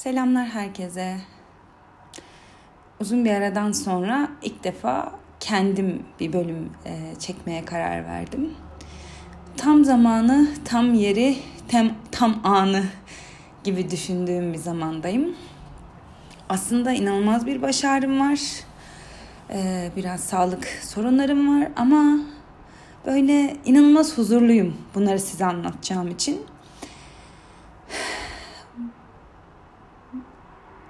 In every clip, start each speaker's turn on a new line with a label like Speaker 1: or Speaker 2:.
Speaker 1: Selamlar herkese. Uzun bir aradan sonra ilk defa kendim bir bölüm e, çekmeye karar verdim. Tam zamanı, tam yeri, tam, tam anı gibi düşündüğüm bir zamandayım. Aslında inanılmaz bir başarım var. E, biraz sağlık sorunlarım var ama böyle inanılmaz huzurluyum bunları size anlatacağım için.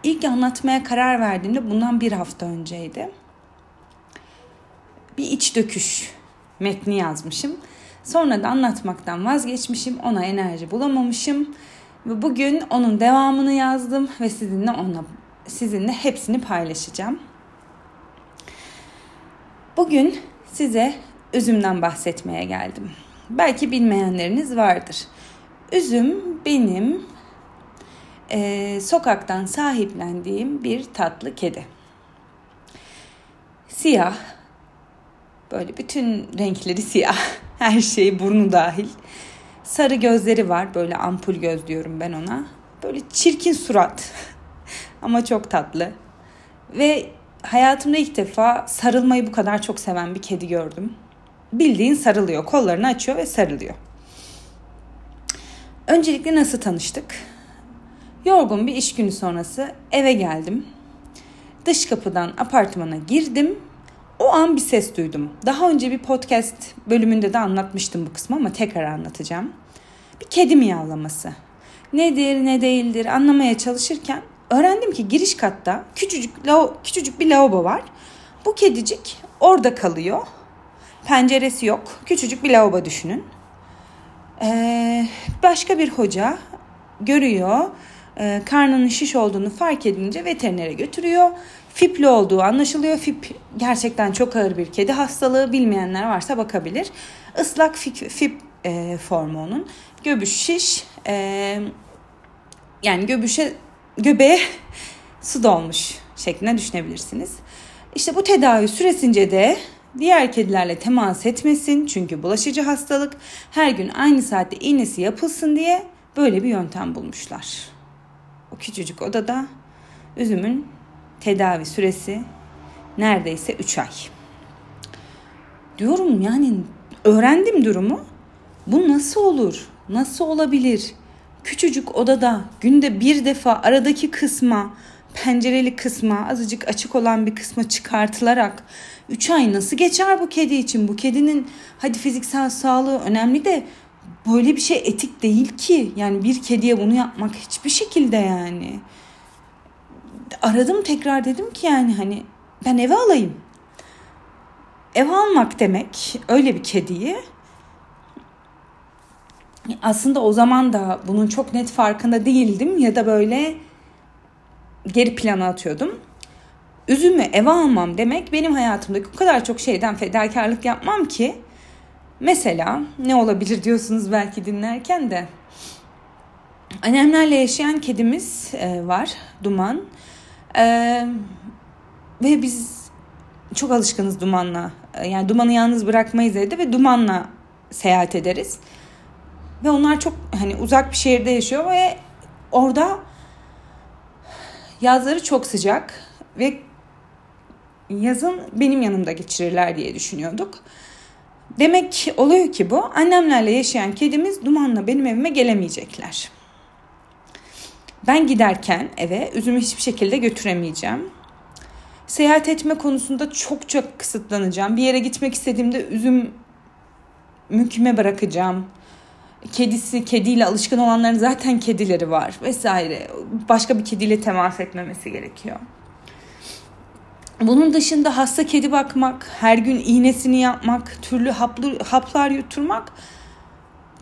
Speaker 1: İlk anlatmaya karar verdiğimde bundan bir hafta önceydi. Bir iç döküş metni yazmışım. Sonra da anlatmaktan vazgeçmişim. Ona enerji bulamamışım. Ve bugün onun devamını yazdım ve sizinle onunla sizinle hepsini paylaşacağım. Bugün size üzümden bahsetmeye geldim. Belki bilmeyenleriniz vardır. Üzüm benim e, sokaktan sahiplendiğim bir tatlı kedi. Siyah, böyle bütün renkleri siyah, her şey burnu dahil. Sarı gözleri var, böyle ampul göz diyorum ben ona. Böyle çirkin surat ama çok tatlı. Ve hayatımda ilk defa sarılmayı bu kadar çok seven bir kedi gördüm. Bildiğin sarılıyor, kollarını açıyor ve sarılıyor. Öncelikle nasıl tanıştık? Yorgun bir iş günü sonrası eve geldim. Dış kapıdan apartmana girdim. O an bir ses duydum. Daha önce bir podcast bölümünde de anlatmıştım bu kısmı ama tekrar anlatacağım. Bir kedi miyavlaması. Nedir ne değildir anlamaya çalışırken öğrendim ki giriş katta küçücük küçücük bir lavabo var. Bu kedicik orada kalıyor. Penceresi yok. Küçücük bir lavabo düşünün. Ee, başka bir hoca görüyor e, karnının şiş olduğunu fark edince veterinere götürüyor. Fipli olduğu anlaşılıyor. Fip gerçekten çok ağır bir kedi hastalığı. Bilmeyenler varsa bakabilir. Islak fip, fip e, formu onun. Göbüş şiş. E, yani göbüşe göbeğe su dolmuş şeklinde düşünebilirsiniz. İşte bu tedavi süresince de diğer kedilerle temas etmesin çünkü bulaşıcı hastalık her gün aynı saatte iğnesi yapılsın diye böyle bir yöntem bulmuşlar o küçücük odada üzümün tedavi süresi neredeyse 3 ay. Diyorum yani öğrendim durumu. Bu nasıl olur? Nasıl olabilir? Küçücük odada günde bir defa aradaki kısma, pencereli kısma, azıcık açık olan bir kısma çıkartılarak 3 ay nasıl geçer bu kedi için? Bu kedinin hadi fiziksel sağlığı önemli de böyle bir şey etik değil ki. Yani bir kediye bunu yapmak hiçbir şekilde yani. Aradım tekrar dedim ki yani hani ben eve alayım. Ev almak demek öyle bir kediyi aslında o zaman da bunun çok net farkında değildim ya da böyle geri plana atıyordum. Üzümü eve almam demek benim hayatımdaki o kadar çok şeyden fedakarlık yapmam ki Mesela ne olabilir diyorsunuz belki dinlerken de. Annemlerle yaşayan kedimiz e, var, Duman. E, ve biz çok alışkınız Duman'la. E, yani Duman'ı yalnız bırakmayız evde ve Duman'la seyahat ederiz. Ve onlar çok hani uzak bir şehirde yaşıyor ve orada yazları çok sıcak ve yazın benim yanımda geçirirler diye düşünüyorduk. Demek oluyor ki bu annemlerle yaşayan kedimiz dumanla benim evime gelemeyecekler. Ben giderken eve üzümü hiçbir şekilde götüremeyeceğim. Seyahat etme konusunda çok çok kısıtlanacağım. Bir yere gitmek istediğimde üzüm müküme bırakacağım. Kedisi, kediyle alışkın olanların zaten kedileri var vesaire. Başka bir kediyle temas etmemesi gerekiyor. Bunun dışında hasta kedi bakmak, her gün iğnesini yapmak, türlü haplı, haplar yuturmak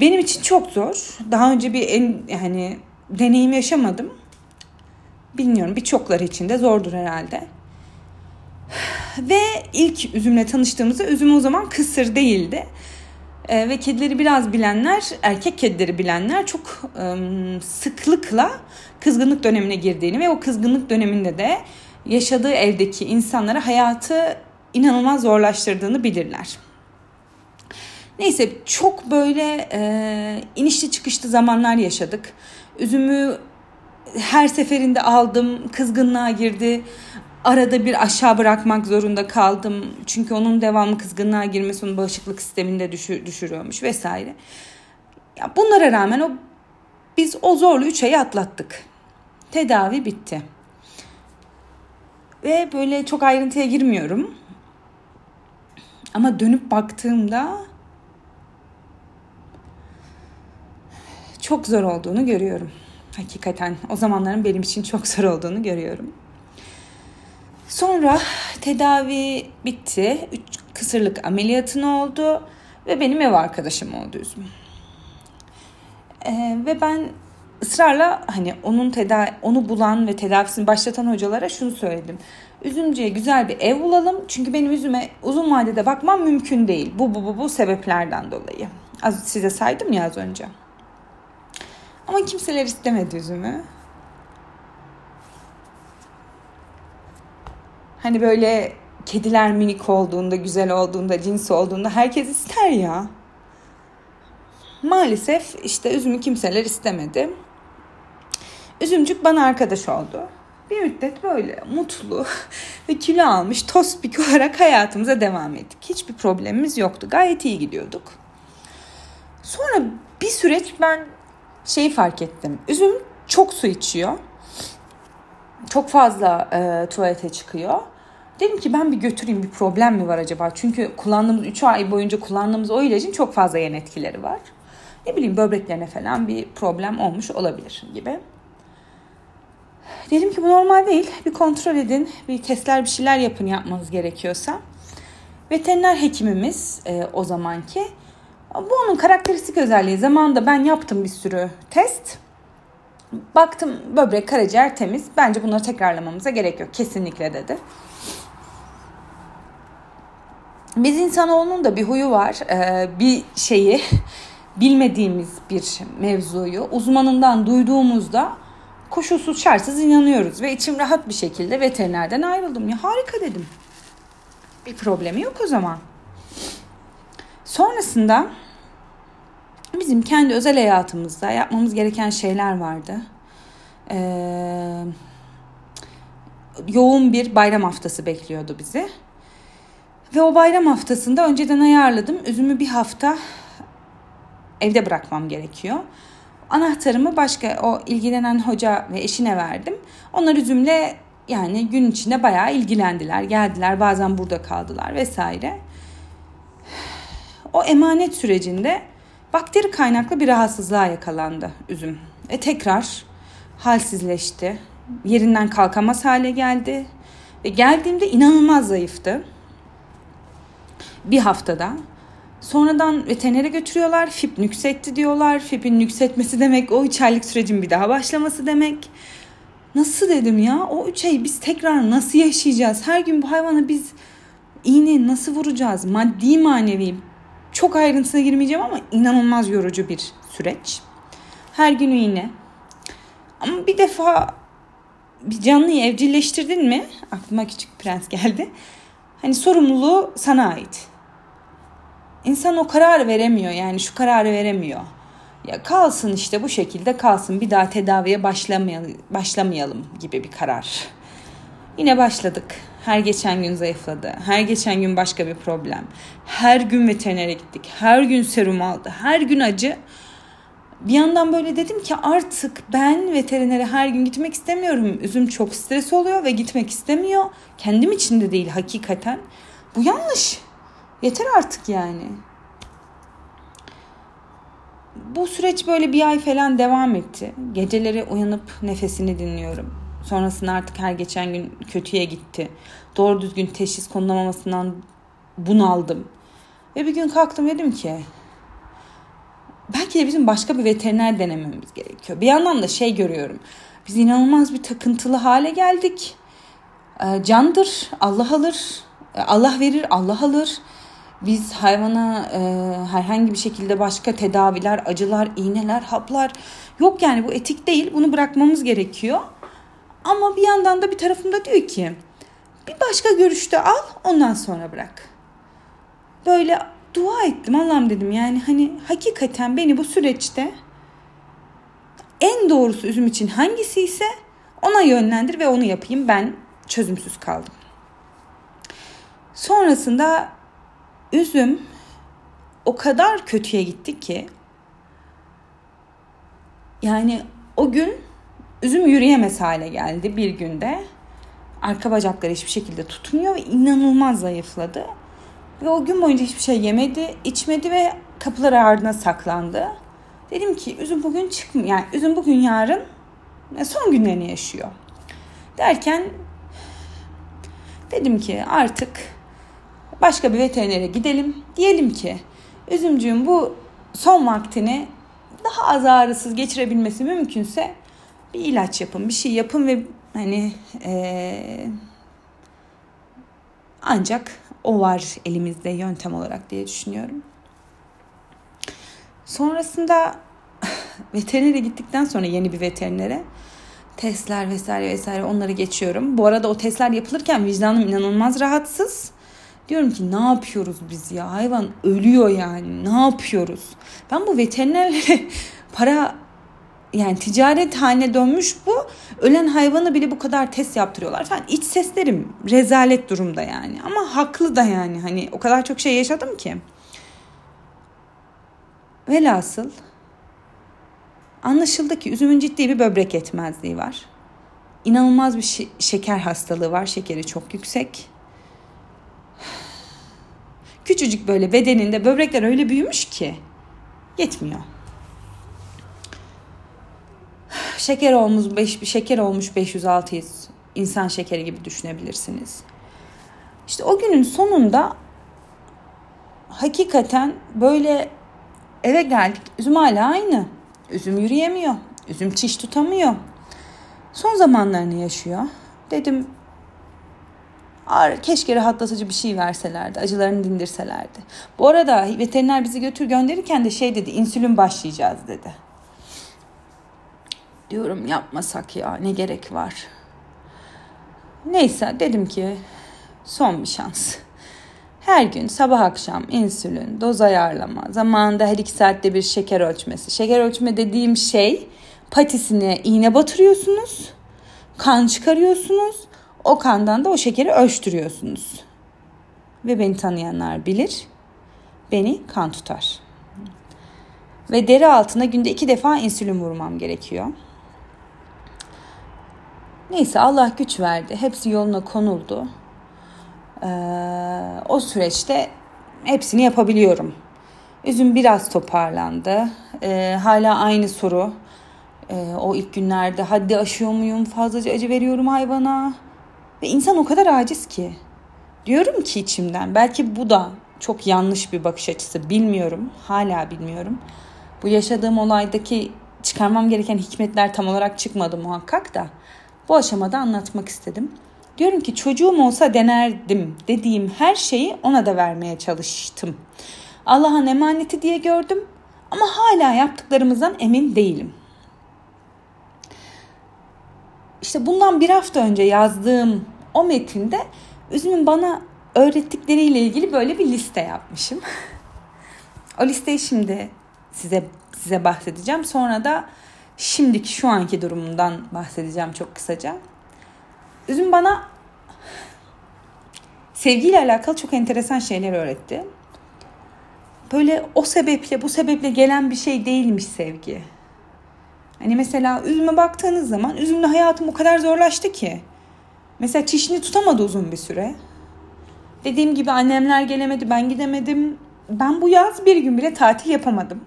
Speaker 1: benim için çok zor. Daha önce bir en, yani deneyim yaşamadım. Bilmiyorum birçokları için de zordur herhalde. Ve ilk üzümle tanıştığımızda üzüm o zaman kısır değildi. Ee, ve kedileri biraz bilenler, erkek kedileri bilenler çok ım, sıklıkla kızgınlık dönemine girdiğini ve o kızgınlık döneminde de yaşadığı evdeki insanlara hayatı inanılmaz zorlaştırdığını bilirler. Neyse çok böyle e, inişli çıkışlı zamanlar yaşadık. Üzümü her seferinde aldım, kızgınlığa girdi. Arada bir aşağı bırakmak zorunda kaldım. Çünkü onun devamlı kızgınlığa girmesi onun bağışıklık sisteminde düşür, düşürüyormuş vesaire. Ya bunlara rağmen o biz o zorlu üç ayı atlattık. Tedavi bitti. Ve böyle çok ayrıntıya girmiyorum. Ama dönüp baktığımda çok zor olduğunu görüyorum. Hakikaten o zamanların benim için çok zor olduğunu görüyorum. Sonra tedavi bitti. Üç kısırlık ameliyatın oldu ve benim ev arkadaşım oldu üzüm. Ee, ve ben ısrarla hani onun tedavi onu bulan ve tedavisini başlatan hocalara şunu söyledim. Üzümcüye güzel bir ev bulalım. Çünkü benim üzüme uzun vadede bakmam mümkün değil. Bu bu bu bu sebeplerden dolayı. Az size saydım ya az önce. Ama kimseler istemedi üzümü. Hani böyle kediler minik olduğunda, güzel olduğunda, cinsi olduğunda herkes ister ya. Maalesef işte üzümü kimseler istemedi. Üzümcük bana arkadaş oldu. Bir müddet böyle mutlu ve kilo almış tospik olarak hayatımıza devam ettik. Hiçbir problemimiz yoktu. Gayet iyi gidiyorduk. Sonra bir süreç ben şeyi fark ettim. Üzüm çok su içiyor. Çok fazla e, tuvalete çıkıyor. Dedim ki ben bir götüreyim bir problem mi var acaba? Çünkü kullandığımız 3 ay boyunca kullandığımız o ilacın çok fazla yan etkileri var. Ne bileyim böbreklerine falan bir problem olmuş olabilir gibi. Dedim ki bu normal değil. Bir kontrol edin. Bir testler bir şeyler yapın yapmanız gerekiyorsa. Veteriner hekimimiz e, o zamanki. Bu onun karakteristik özelliği. Zamanında ben yaptım bir sürü test. Baktım böbrek, karaciğer temiz. Bence bunları tekrarlamamıza gerek yok. Kesinlikle dedi. Biz insanoğlunun da bir huyu var. Ee, bir şeyi bilmediğimiz bir mevzuyu uzmanından duyduğumuzda koşulsuz şartsız inanıyoruz ve içim rahat bir şekilde veterinerden ayrıldım. Ya harika dedim. Bir problemi yok o zaman. Sonrasında bizim kendi özel hayatımızda yapmamız gereken şeyler vardı. Ee, yoğun bir bayram haftası bekliyordu bizi. Ve o bayram haftasında önceden ayarladım. Üzümü bir hafta evde bırakmam gerekiyor. Anahtarımı başka o ilgilenen hoca ve eşine verdim. Onlar üzümle yani gün içinde bayağı ilgilendiler. Geldiler bazen burada kaldılar vesaire. O emanet sürecinde bakteri kaynaklı bir rahatsızlığa yakalandı üzüm. E tekrar halsizleşti. Yerinden kalkamaz hale geldi. Ve geldiğimde inanılmaz zayıftı. Bir haftada Sonradan veterinere götürüyorlar. FIP nüksetti diyorlar. FIP'in nüksetmesi demek o üç aylık sürecin bir daha başlaması demek. Nasıl dedim ya? O üç ay biz tekrar nasıl yaşayacağız? Her gün bu hayvana biz iğne nasıl vuracağız? Maddi manevi. Çok ayrıntısına girmeyeceğim ama inanılmaz yorucu bir süreç. Her gün iğne. Ama bir defa bir canlıyı evcilleştirdin mi? Aklıma küçük prens geldi. Hani sorumluluğu sana ait insan o kararı veremiyor yani şu kararı veremiyor. Ya kalsın işte bu şekilde kalsın bir daha tedaviye başlamayalım, başlamayalım gibi bir karar. Yine başladık. Her geçen gün zayıfladı. Her geçen gün başka bir problem. Her gün veterinere gittik. Her gün serum aldı. Her gün acı. Bir yandan böyle dedim ki artık ben veterinere her gün gitmek istemiyorum. Üzüm çok stres oluyor ve gitmek istemiyor. Kendim için de değil hakikaten. Bu yanlış. Yeter artık yani. Bu süreç böyle bir ay falan devam etti. Geceleri uyanıp nefesini dinliyorum. Sonrasında artık her geçen gün kötüye gitti. Doğru düzgün teşhis konulamamasından bunaldım. Ve bir gün kalktım dedim ki belki de bizim başka bir veteriner denememiz gerekiyor. Bir yandan da şey görüyorum. Biz inanılmaz bir takıntılı hale geldik. Ee, candır, Allah alır. Allah verir, Allah alır. Biz hayvana e, herhangi bir şekilde başka tedaviler, acılar, iğneler, haplar yok yani bu etik değil. Bunu bırakmamız gerekiyor. Ama bir yandan da bir tarafımda diyor ki bir başka görüşte al ondan sonra bırak. Böyle dua ettim Allah'ım dedim yani hani hakikaten beni bu süreçte en doğrusu üzüm için hangisi ise ona yönlendir ve onu yapayım. Ben çözümsüz kaldım. Sonrasında üzüm o kadar kötüye gitti ki yani o gün üzüm yürüyemez hale geldi bir günde. Arka bacakları hiçbir şekilde tutmuyor ve inanılmaz zayıfladı. Ve o gün boyunca hiçbir şey yemedi, içmedi ve kapılar ardına saklandı. Dedim ki üzüm bugün çıkmıyor. Yani üzüm bugün yarın son günlerini yaşıyor. Derken dedim ki artık başka bir veterinere gidelim. Diyelim ki üzümcüğün bu son vaktini daha az ağrısız geçirebilmesi mümkünse bir ilaç yapın, bir şey yapın ve hani ee, ancak o var elimizde yöntem olarak diye düşünüyorum. Sonrasında veterinere gittikten sonra yeni bir veterinere testler vesaire vesaire onları geçiyorum. Bu arada o testler yapılırken vicdanım inanılmaz rahatsız. Diyorum ki ne yapıyoruz biz ya? Hayvan ölüyor yani. Ne yapıyoruz? Ben bu veterinerlere para yani ticaret haline dönmüş bu. Ölen hayvanı bile bu kadar test yaptırıyorlar. Falan. İç seslerim rezalet durumda yani. Ama haklı da yani. Hani o kadar çok şey yaşadım ki. Velhasıl anlaşıldı ki üzümün ciddi bir böbrek yetmezliği var. İnanılmaz bir şeker hastalığı var. Şekeri çok yüksek. Küçücük böyle bedeninde böbrekler öyle büyümüş ki yetmiyor. Şeker olmuş, beş, şeker olmuş 500-600 insan şekeri gibi düşünebilirsiniz. İşte o günün sonunda hakikaten böyle eve geldik. Üzüm hala aynı. Üzüm yürüyemiyor. Üzüm çiş tutamıyor. Son zamanlarını yaşıyor. Dedim keşke rahatlatıcı bir şey verselerdi. Acılarını dindirselerdi. Bu arada veteriner bizi götür gönderirken de şey dedi insülin başlayacağız dedi. Diyorum yapmasak ya ne gerek var. Neyse dedim ki son bir şans. Her gün sabah akşam insülin, doz ayarlama, zamanında her iki saatte bir şeker ölçmesi. Şeker ölçme dediğim şey patisine iğne batırıyorsunuz, kan çıkarıyorsunuz, o kandan da o şekeri ölçtürüyorsunuz. Ve beni tanıyanlar bilir, beni kan tutar. Ve deri altına günde iki defa insülin vurmam gerekiyor. Neyse Allah güç verdi. Hepsi yoluna konuldu. Ee, o süreçte hepsini yapabiliyorum. Üzüm biraz toparlandı. Ee, hala aynı soru. Ee, o ilk günlerde haddi aşıyor muyum? Fazlaca acı veriyorum hayvana. Ve insan o kadar aciz ki. Diyorum ki içimden belki bu da çok yanlış bir bakış açısı bilmiyorum. Hala bilmiyorum. Bu yaşadığım olaydaki çıkarmam gereken hikmetler tam olarak çıkmadı muhakkak da. Bu aşamada anlatmak istedim. Diyorum ki çocuğum olsa denerdim dediğim her şeyi ona da vermeye çalıştım. Allah'ın emaneti diye gördüm ama hala yaptıklarımızdan emin değilim. İşte bundan bir hafta önce yazdığım o metinde Üzüm'ün bana öğrettikleriyle ilgili böyle bir liste yapmışım. o listeyi şimdi size size bahsedeceğim. Sonra da şimdiki şu anki durumundan bahsedeceğim çok kısaca. Üzüm bana sevgiyle alakalı çok enteresan şeyler öğretti. Böyle o sebeple bu sebeple gelen bir şey değilmiş sevgi. Hani mesela üzüme baktığınız zaman üzümle hayatım o kadar zorlaştı ki. Mesela çişini tutamadı uzun bir süre. Dediğim gibi annemler gelemedi, ben gidemedim. Ben bu yaz bir gün bile tatil yapamadım.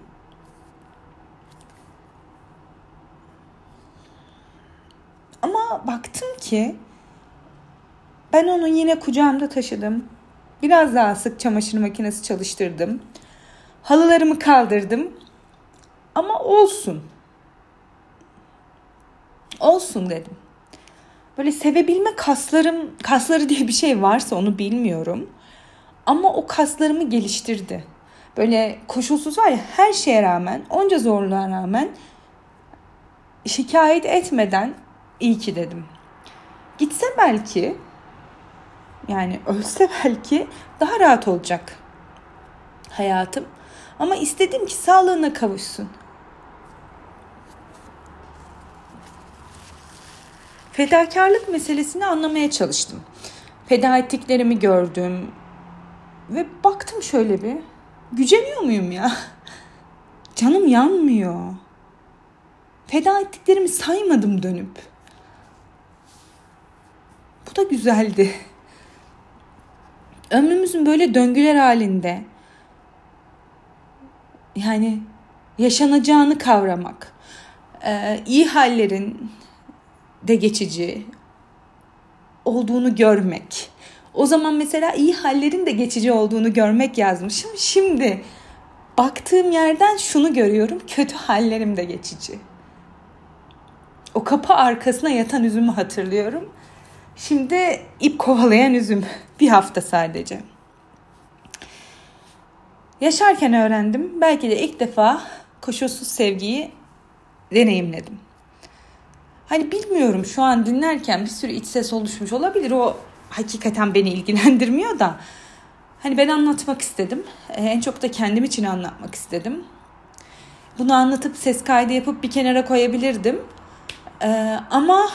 Speaker 1: Ama baktım ki ben onu yine kucağımda taşıdım. Biraz daha sık çamaşır makinesi çalıştırdım. Halılarımı kaldırdım. Ama olsun. Olsun dedim. Böyle sevebilme kaslarım, kasları diye bir şey varsa onu bilmiyorum. Ama o kaslarımı geliştirdi. Böyle koşulsuz var ya her şeye rağmen, onca zorluğa rağmen şikayet etmeden iyi ki dedim. Gitse belki yani ölse belki daha rahat olacak hayatım. Ama istedim ki sağlığına kavuşsun. Fedakarlık meselesini anlamaya çalıştım. Feda ettiklerimi gördüm ve baktım şöyle bir. Güceniyor muyum ya? Canım yanmıyor. Feda ettiklerimi saymadım dönüp. Bu da güzeldi. Ömrümüzün böyle döngüler halinde yani yaşanacağını kavramak, iyi hallerin de geçici olduğunu görmek. O zaman mesela iyi hallerin de geçici olduğunu görmek yazmışım. Şimdi baktığım yerden şunu görüyorum. Kötü hallerim de geçici. O kapı arkasına yatan üzümü hatırlıyorum. Şimdi ip kovalayan üzüm. Bir hafta sadece. Yaşarken öğrendim. Belki de ilk defa koşulsuz sevgiyi deneyimledim. Hani bilmiyorum şu an dinlerken bir sürü iç ses oluşmuş olabilir. O hakikaten beni ilgilendirmiyor da. Hani ben anlatmak istedim. Ee, en çok da kendim için anlatmak istedim. Bunu anlatıp ses kaydı yapıp bir kenara koyabilirdim. Ee, ama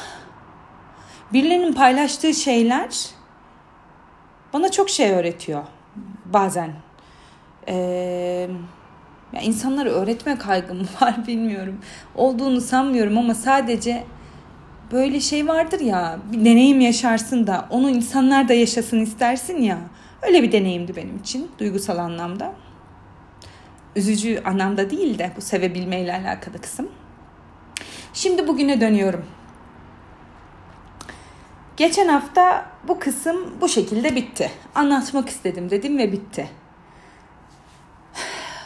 Speaker 1: birilerinin paylaştığı şeyler bana çok şey öğretiyor bazen. Ee, ya insanlara öğretme kaygım var bilmiyorum. Olduğunu sanmıyorum ama sadece böyle şey vardır ya bir deneyim yaşarsın da onu insanlar da yaşasın istersin ya. Öyle bir deneyimdi benim için duygusal anlamda. Üzücü anlamda değil de bu sevebilmeyle alakalı kısım. Şimdi bugüne dönüyorum. Geçen hafta bu kısım bu şekilde bitti. Anlatmak istedim dedim ve bitti.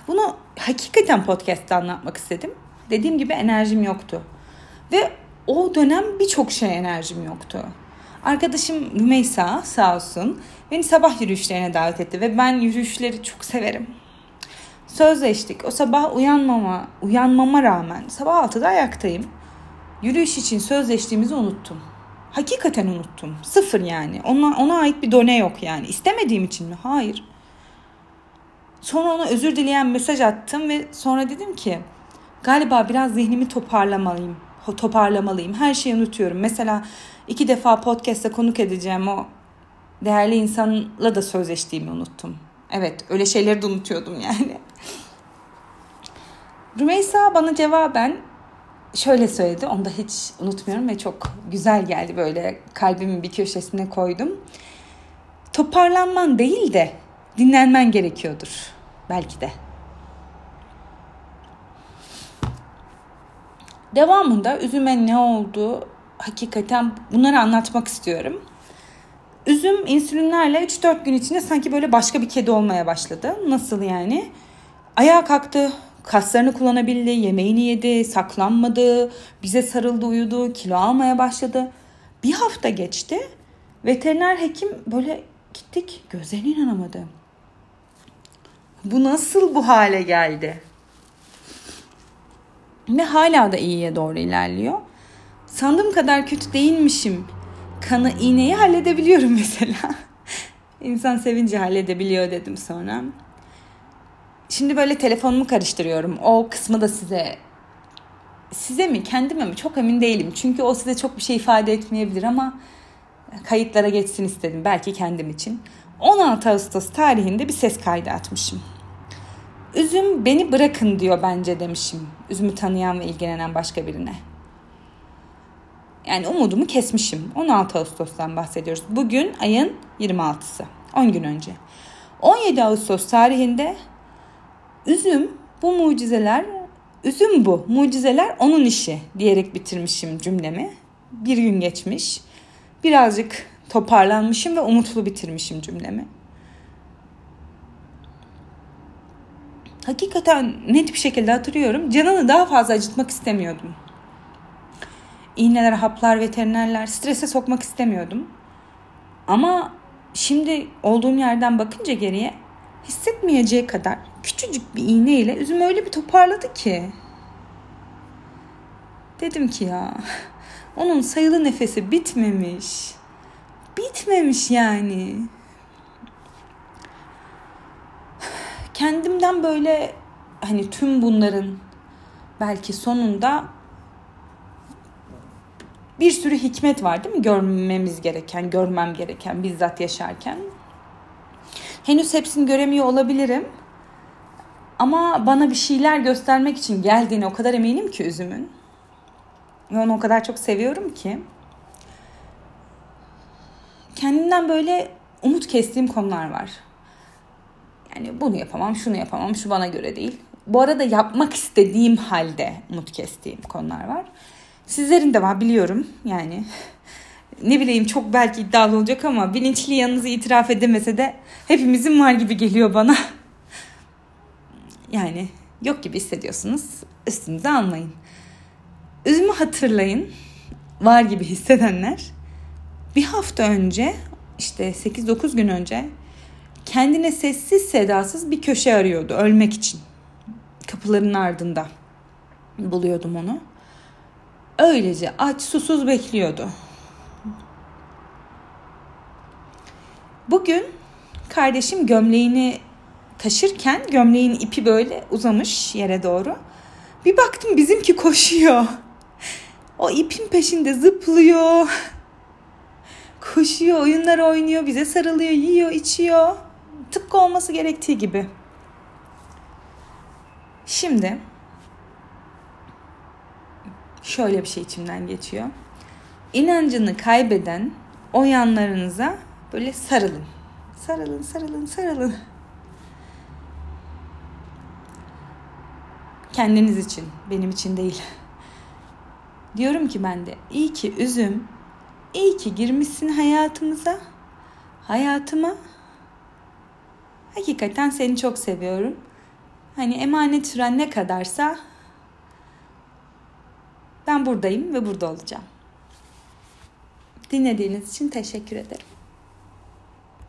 Speaker 1: Bunu hakikaten podcast'te anlatmak istedim. Dediğim gibi enerjim yoktu. Ve o dönem birçok şey enerjim yoktu. Arkadaşım Rümeysa sağ olsun beni sabah yürüyüşlerine davet etti ve ben yürüyüşleri çok severim. Sözleştik. O sabah uyanmama, uyanmama rağmen sabah 6'da ayaktayım. Yürüyüş için sözleştiğimizi unuttum. Hakikaten unuttum. Sıfır yani. Ona, ona ait bir done yok yani. İstemediğim için mi? Hayır. Sonra ona özür dileyen mesaj attım ve sonra dedim ki galiba biraz zihnimi toparlamalıyım. Toparlamalıyım. Her şeyi unutuyorum. Mesela iki defa podcast'te konuk edeceğim o değerli insanla da sözleştiğimi unuttum. Evet öyle şeyleri de unutuyordum yani. Rümeysa bana cevaben şöyle söyledi. Onu da hiç unutmuyorum ve çok güzel geldi böyle kalbimin bir köşesine koydum. Toparlanman değil de dinlenmen gerekiyordur belki de. Devamında üzüme ne oldu hakikaten bunları anlatmak istiyorum. Üzüm insülinlerle 3-4 gün içinde sanki böyle başka bir kedi olmaya başladı. Nasıl yani? Ayağa kalktı, kaslarını kullanabildi, yemeğini yedi, saklanmadı, bize sarıldı, uyudu, kilo almaya başladı. Bir hafta geçti. Veteriner hekim böyle gittik gözlerine inanamadı. Bu nasıl bu hale geldi? Ve hala da iyiye doğru ilerliyor. Sandığım kadar kötü değilmişim. Kanı iğneyi halledebiliyorum mesela. İnsan sevince halledebiliyor dedim sonra. Şimdi böyle telefonumu karıştırıyorum. O kısmı da size size mi kendime mi çok emin değilim. Çünkü o size çok bir şey ifade etmeyebilir ama kayıtlara geçsin istedim. Belki kendim için. 16 Ağustos tarihinde bir ses kaydı atmışım. Üzüm beni bırakın diyor bence demişim. Üzümü tanıyan ve ilgilenen başka birine. Yani umudumu kesmişim. 16 Ağustos'tan bahsediyoruz. Bugün ayın 26'sı. 10 gün önce. 17 Ağustos tarihinde üzüm bu mucizeler, üzüm bu mucizeler onun işi diyerek bitirmişim cümlemi. Bir gün geçmiş. Birazcık toparlanmışım ve umutlu bitirmişim cümlemi. Hakikaten net bir şekilde hatırlıyorum. Canını daha fazla acıtmak istemiyordum. İğneler, haplar, veterinerler strese sokmak istemiyordum. Ama şimdi olduğum yerden bakınca geriye hissetmeyeceği kadar küçücük bir iğneyle üzüm öyle bir toparladı ki. Dedim ki ya onun sayılı nefesi bitmemiş. Bitmemiş yani. Kendimden böyle hani tüm bunların belki sonunda bir sürü hikmet var değil mi? Görmemiz gereken, görmem gereken bizzat yaşarken. Henüz hepsini göremiyor olabilirim. Ama bana bir şeyler göstermek için geldiğine o kadar eminim ki üzümün. Ve onu o kadar çok seviyorum ki. Kendimden böyle umut kestiğim konular var. Yani bunu yapamam, şunu yapamam, şu bana göre değil. Bu arada yapmak istediğim halde umut kestiğim konular var. Sizlerin de var biliyorum yani. Ne bileyim çok belki iddialı olacak ama bilinçli yanınızı itiraf edemese de hepimizin var gibi geliyor bana. Yani yok gibi hissediyorsunuz. Üstünüze almayın. Üzümü hatırlayın. Var gibi hissedenler. Bir hafta önce işte 8-9 gün önce kendine sessiz sedasız bir köşe arıyordu ölmek için. Kapıların ardında buluyordum onu. Öylece aç susuz bekliyordu. Bugün kardeşim gömleğini taşırken gömleğin ipi böyle uzamış yere doğru. Bir baktım bizimki koşuyor. O ipin peşinde zıplıyor. Koşuyor, oyunlar oynuyor, bize sarılıyor, yiyor, içiyor. Tıpkı olması gerektiği gibi. Şimdi şöyle bir şey içimden geçiyor. İnancını kaybeden o yanlarınıza böyle sarılın. Sarılın, sarılın, sarılın. Kendiniz için, benim için değil. Diyorum ki ben de iyi ki üzüm, iyi ki girmişsin hayatımıza, hayatıma. Hakikaten seni çok seviyorum. Hani emanet süren ne kadarsa ben buradayım ve burada olacağım. Dinlediğiniz için teşekkür ederim.